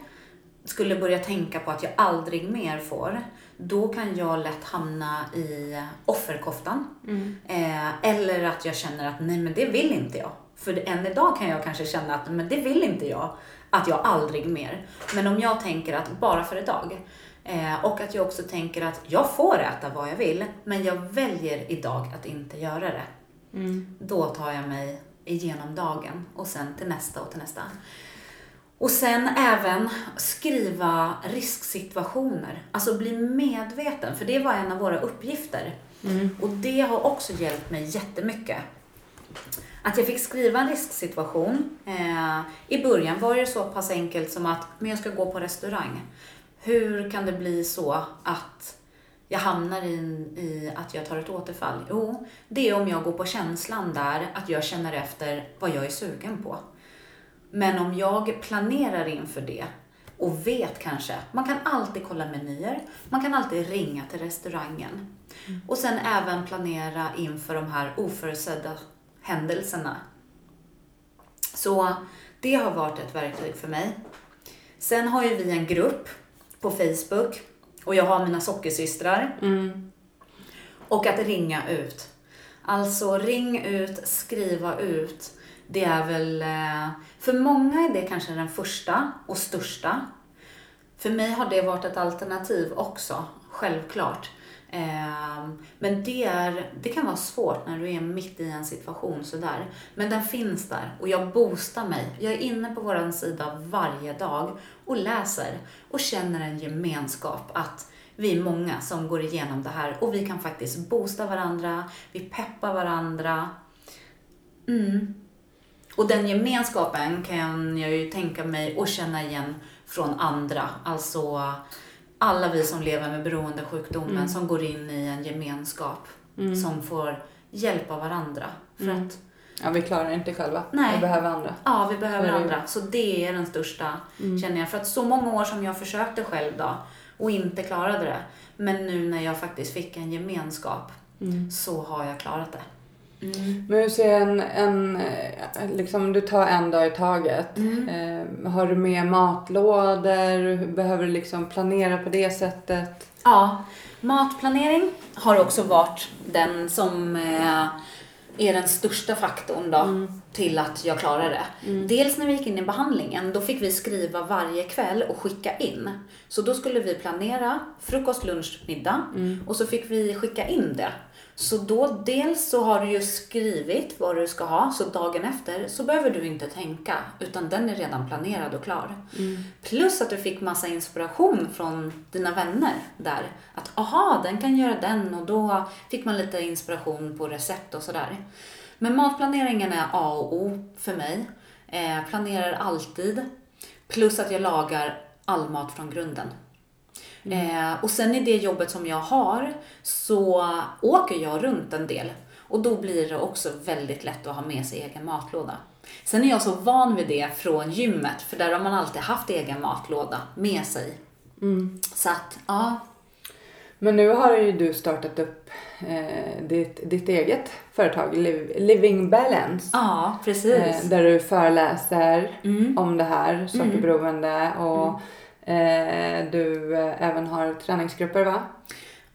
skulle börja tänka på att jag aldrig mer får, då kan jag lätt hamna i offerkoftan. Eh, eller att jag känner att nej men det vill inte jag. För än idag kan jag kanske känna att men det vill inte jag. Att jag aldrig mer. Men om jag tänker att bara för idag. Eh, och att jag också tänker att jag får äta vad jag vill, men jag väljer idag att inte göra det. Då tar jag mig igenom dagen och sen till nästa och till nästa. Och sen även skriva risksituationer. Alltså bli medveten, för det var en av våra uppgifter. Och det har också hjälpt mig jättemycket. Att jag fick skriva en risksituation. Eh, I början var det så pass enkelt som att, men jag ska gå på restaurang. Hur kan det bli så att jag hamnar i, i att jag tar ett återfall? Jo, det är om jag går på känslan där, att jag känner efter vad jag är sugen på. Men om jag planerar inför det och vet kanske, man kan alltid kolla menyer, man kan alltid ringa till restaurangen. Och sen även planera inför de här oförutsedda händelserna. Så det har varit ett verktyg för mig. Sen har ju vi en grupp på Facebook och jag har mina sockersystrar. Och att ringa ut. Alltså ring ut, skriva ut. Det är väl, eh, för många är det kanske den första och största. För mig har det varit ett alternativ också, självklart. Ehm, men det, är, det kan vara svårt när du är mitt i en situation sådär. Men den finns där och jag boostar mig. Jag är inne på vår sida varje dag och läser och känner en gemenskap att vi är många som går igenom det här och vi kan faktiskt boosta varandra, vi peppar varandra. Mm. Och den gemenskapen kan jag ju tänka mig och känna igen från andra. Alltså alla vi som lever med beroendesjukdomen som går in i en gemenskap som får hjälpa varandra. För att Ja, vi klarar inte själva. Nej. Vi behöver andra. Ja, vi behöver Så ju. andra. Så det är den största, känner jag. För att så många år som jag försökte själv då och inte klarade det. Men nu när jag faktiskt fick en gemenskap så har jag klarat det. Men hur ser en, en, eh, liksom du tar en dag i taget. Eh, har du med matlådor? Behöver du liksom planera på det sättet? Ja, matplanering har också varit den som eh, är den största faktorn då till att jag klarar det. Dels när vi gick in i behandlingen, då fick vi skriva varje kväll och skicka in. Så då skulle vi planera frukost, lunch, middag och så fick vi skicka in det. Så då dels så har du ju skrivit vad du ska ha, så dagen efter så behöver du inte tänka, utan den är redan planerad och klar. Plus att du fick massa inspiration från dina vänner där. Att aha, den kan göra den och då fick man lite inspiration på recept och sådär. Men matplaneringen är A och O för mig. Eh, planerar alltid. Plus att jag lagar all mat från grunden. Eh, och sen i det jobbet som jag har så åker jag runt en del. Och då blir det också väldigt lätt att ha med sig egen matlåda. Sen är jag så van vid det från gymmet, för där har man alltid haft egen matlåda med sig. Så att, ja. Men nu har ju du startat upp eh, ditt, ditt eget företag, Liv, Living Balance. Ja, precis. Eh, där du föreläser Mm. om det här, sockerberoende och eh, du eh, även har träningsgrupper va?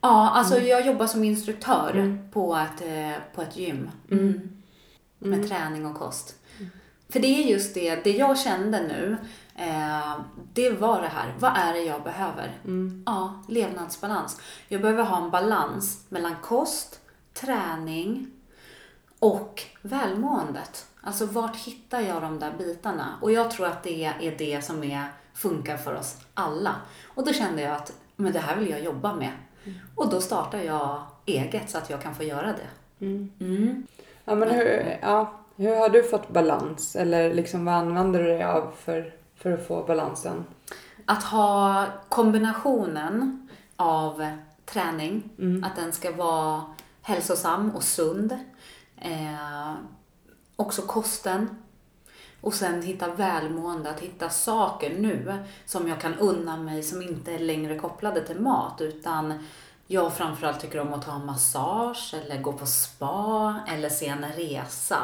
Ja, alltså jag jobbar som instruktör på, ett, eh, på ett gym. Mm. Med träning och kost. För det är just det, det jag kände nu, eh, det var det här, vad är det jag behöver? Ja, levnadsbalans. Jag behöver ha en balans mellan kost, träning och välmåendet. Alltså vart hittar jag de där bitarna? Och jag tror att det är det som är, funkar för oss alla. Och då kände jag att men det här vill jag jobba med. Och då startar jag eget så att jag kan få göra det. Mm. Ja, men hur, ja, hur har du fått balans? Eller liksom, vad använder du dig av för, för att få balansen? Att ha kombinationen av träning. Att den ska vara hälsosam och sund. Eh, också kosten. Och sen hitta välmående, att hitta saker nu som jag kan unna mig som inte är längre kopplade till mat utan jag framförallt tycker om att ta massage eller gå på spa eller se en resa.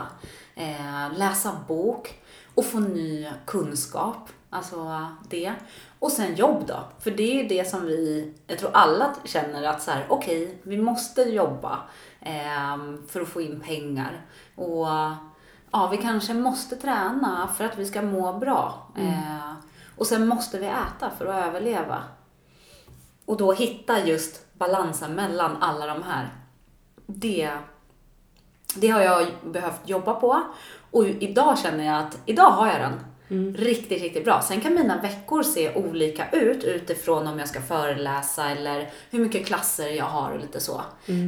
Eh, läsa bok och få ny kunskap. Alltså det. Och sen jobb då. För det är ju det som vi, jag tror alla känner att så här, okej, vi måste jobba eh, för att få in pengar. Och ja, vi kanske måste träna för att vi ska må bra. Eh, och sen måste vi äta för att överleva. Och då hitta just balansen mellan alla de här. Det, det har jag behövt jobba på. Och idag känner jag att idag har jag den. Riktigt, riktigt bra. Sen kan mina veckor se olika ut utifrån om jag ska föreläsa eller hur mycket klasser jag har och lite så.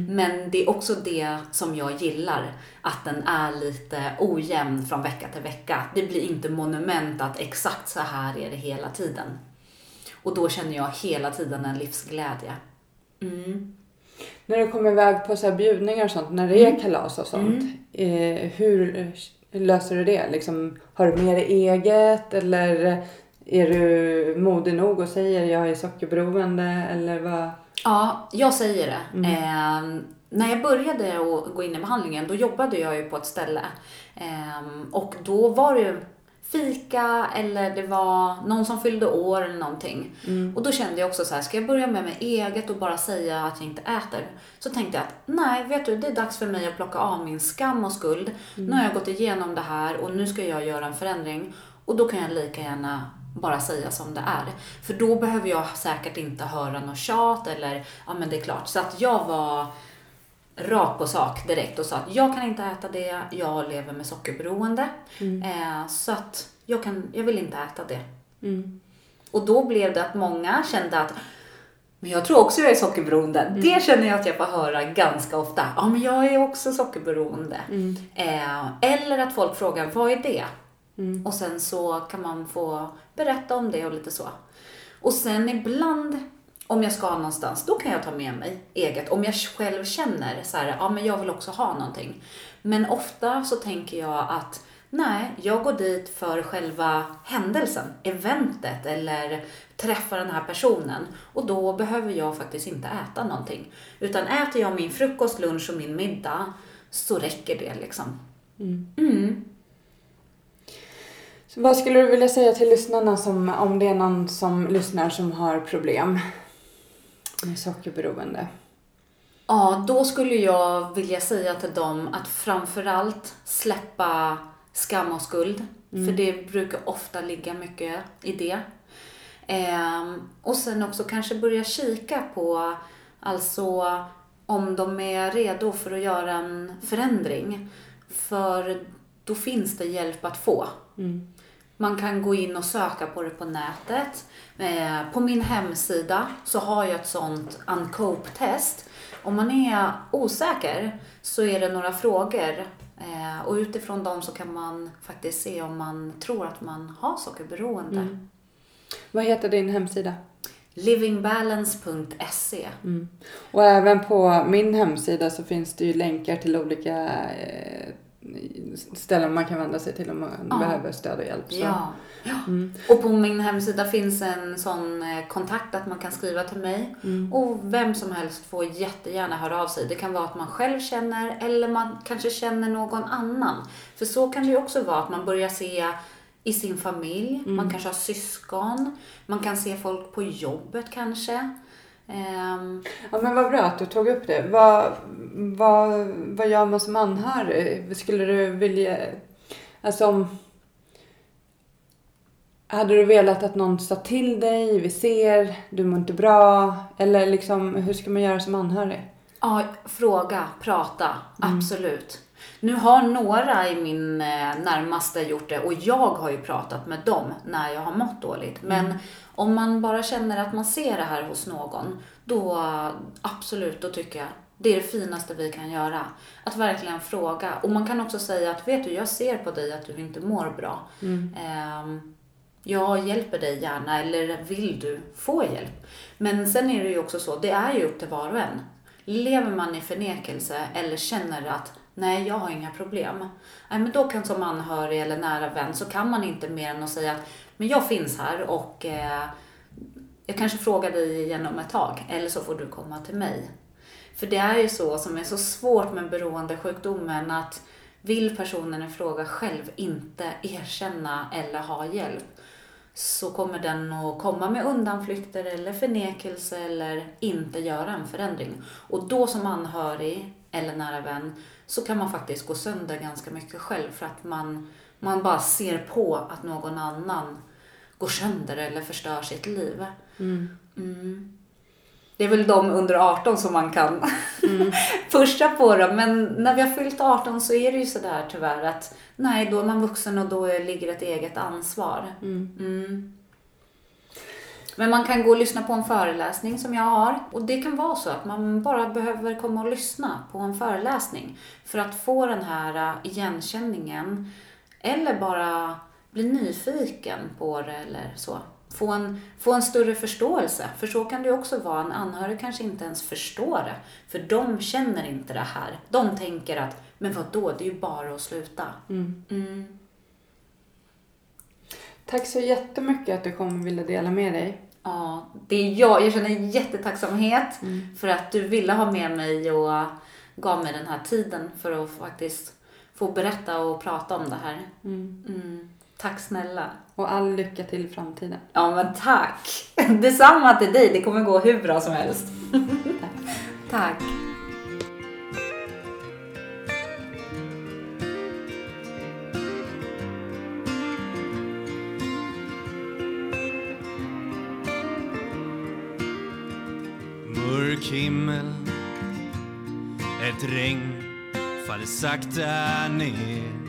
Men det är också det som jag gillar. Att den är lite ojämn från vecka till vecka. Det blir inte monument att exakt så här är det hela tiden. Och då känner jag hela tiden en livsglädje. Mm. När du kommer iväg på så bjudningar och sånt, när det är kalas och sånt. Eh, hur löser du det? Liksom, har du med dig eget eller är du modig nog och säger jag är sockerberoende eller vad? Ja, jag säger det. Eh, när jag började att gå in i behandlingen, då jobbade jag ju på ett ställe. Eh, och då var det fika eller det var någon som fyllde år eller någonting. Och då kände jag också så här, ska jag börja med mig eget och bara säga att jag inte äter? Så tänkte jag att nej, vet du, det är dags för mig att plocka av min skam och skuld. Nu har jag gått igenom det här och nu ska jag göra en förändring. Och då kan jag lika gärna bara säga som det är. För då behöver jag säkert inte höra något tjat eller, ja men det är klart. Så att jag var rakt på sak direkt och sa att jag kan inte äta det, jag lever med sockerberoende. Eh, så att jag, kan, jag vill inte äta det. Och då blev det att många kände att men jag tror också jag är sockerberoende. Det känner jag att jag får höra ganska ofta. Ja, men jag är också sockerberoende. Eh, eller att folk frågar, vad är det? Och sen så kan man få berätta om det och lite så. Och sen ibland, om jag ska någonstans, då kan jag ta med mig eget. Om jag själv känner så här, ja men jag vill också ha någonting. Men ofta så tänker jag att nej, jag går dit för själva händelsen, eventet eller träffa den här personen. Och då behöver jag faktiskt inte äta någonting. Utan äter jag min frukost, lunch och min middag så räcker det liksom. Mm. Så vad skulle du vilja säga till lyssnarna som, om det är någon som lyssnar som har problem sockerberoende? Ja, då skulle jag vilja säga till dem att framförallt släppa skam och skuld. För det brukar ofta ligga mycket i det. Ehm, och sen också kanske börja kika på, alltså om de är redo för att göra en förändring. För då finns det hjälp att få. Man kan gå in och söka på det på nätet. Eh, På min hemsida så har jag ett sånt uncope-test. Om man är osäker så är det några frågor eh, och utifrån dem så kan man faktiskt se om man tror att man har sockerberoende. Vad heter din hemsida? Livingbalance.se Och även på min hemsida så finns det ju länkar till olika eh, ställen man kan vända sig till om man Ja. behöver stöd och hjälp. Så. Ja. Och på min hemsida finns en sån eh, kontakt att man kan skriva till mig. Och vem som helst får jättegärna höra av sig. Det kan vara att man själv känner eller man kanske känner någon annan. För så kan det ju också vara att man börjar se i sin familj, man kanske har syskon, man kan se folk på jobbet kanske. Ehm, Ja, men vad bra att du tog upp det. Vad, vad, vad gör man som anhörig? Skulle du vilja... Alltså om... Hade du velat att någon sa till dig, vi ser, du mår inte bra? Eller liksom, hur ska man göra som anhörig? Ja, fråga, prata, absolut. Nu har några i min eh, närmaste gjort det och jag har ju pratat med dem när jag har mått dåligt. Men om man bara känner att man ser det här hos någon, då absolut, då tycker jag det är det finaste vi kan göra. Att verkligen fråga. Och man kan också säga att vet du, jag ser på dig att du inte mår bra. Ehm, jag hjälper dig gärna eller vill du få hjälp? Men sen är det ju också så, det är ju upp till var och en. Lever man i förnekelse eller känner att nej, jag har inga problem. Nej, men då kan som anhörig eller nära vän så kan man inte mer än att säga att men jag finns här och eh, jag kanske frågar dig igen om ett tag eller så får du komma till mig. För det är ju så som är så svårt med beroendesjukdomen att vill personen i fråga själv inte erkänna eller ha hjälp så kommer den att komma med undanflykter eller förnekelse eller inte göra en förändring. Och då som anhörig eller nära vän så kan man faktiskt gå sönder ganska mycket själv för att man, man bara ser på att någon annan går sönder eller förstör sitt liv. Mm. Det är väl de under 18 som man kan Mm. pusha på dem. Men när vi har fyllt 18 så är det ju sådär tyvärr att nej, då är man vuxen och då ligger ett eget ansvar. Mm. Men man kan gå och lyssna på en föreläsning som jag har. Och det kan vara så att man bara behöver komma och lyssna på en föreläsning för att få den här äh, igenkänningen. Eller bara bli nyfiken på det eller så. Få en, få en större förståelse. För så kan det också vara. En anhörig kanske inte ens förstår det. För de känner inte det här. De tänker att, men vad då? det är ju bara att sluta. Mm. Tack så jättemycket att du kom och ville dela med dig. Ja, det är jag. Jag känner jättetacksamhet för att du ville ha med mig och gav mig den här tiden för att faktiskt få berätta och prata om det här. Mm. Tack snälla. Och all lycka till i framtiden. Ja, men tack. Detsamma till dig. Det kommer gå hur bra som helst. tack. Mörk himmel Ett regn faller sakta ner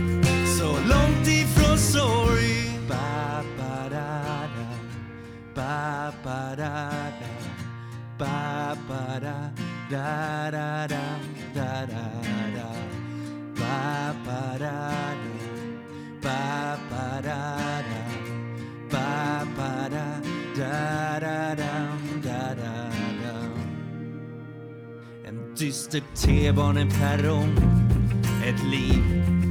sorry. ba, ba, da, da. Ba, ba, da, da. Ba, ba, da, da, da, da, da, da, da. Ba, ba, da, da. Ba, ba, da, da. Ba, ba, da, da, da, da da, da. En dyster T-baneperrong Ett liv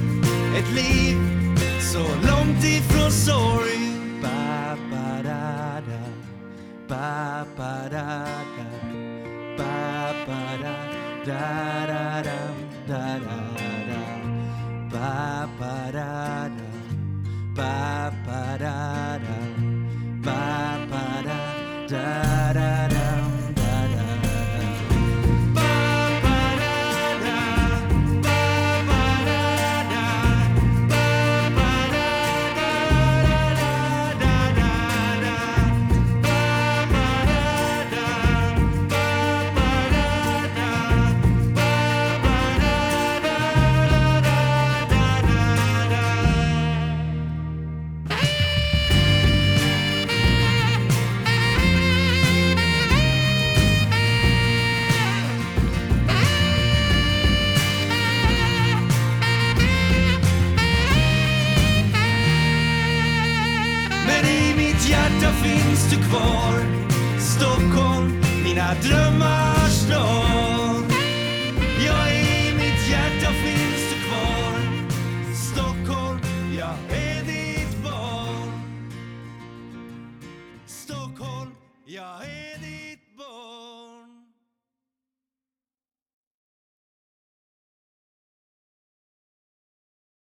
Ett liv. Så långt ifrån sorg. Ba, ba, da, da. Ba, ba, da,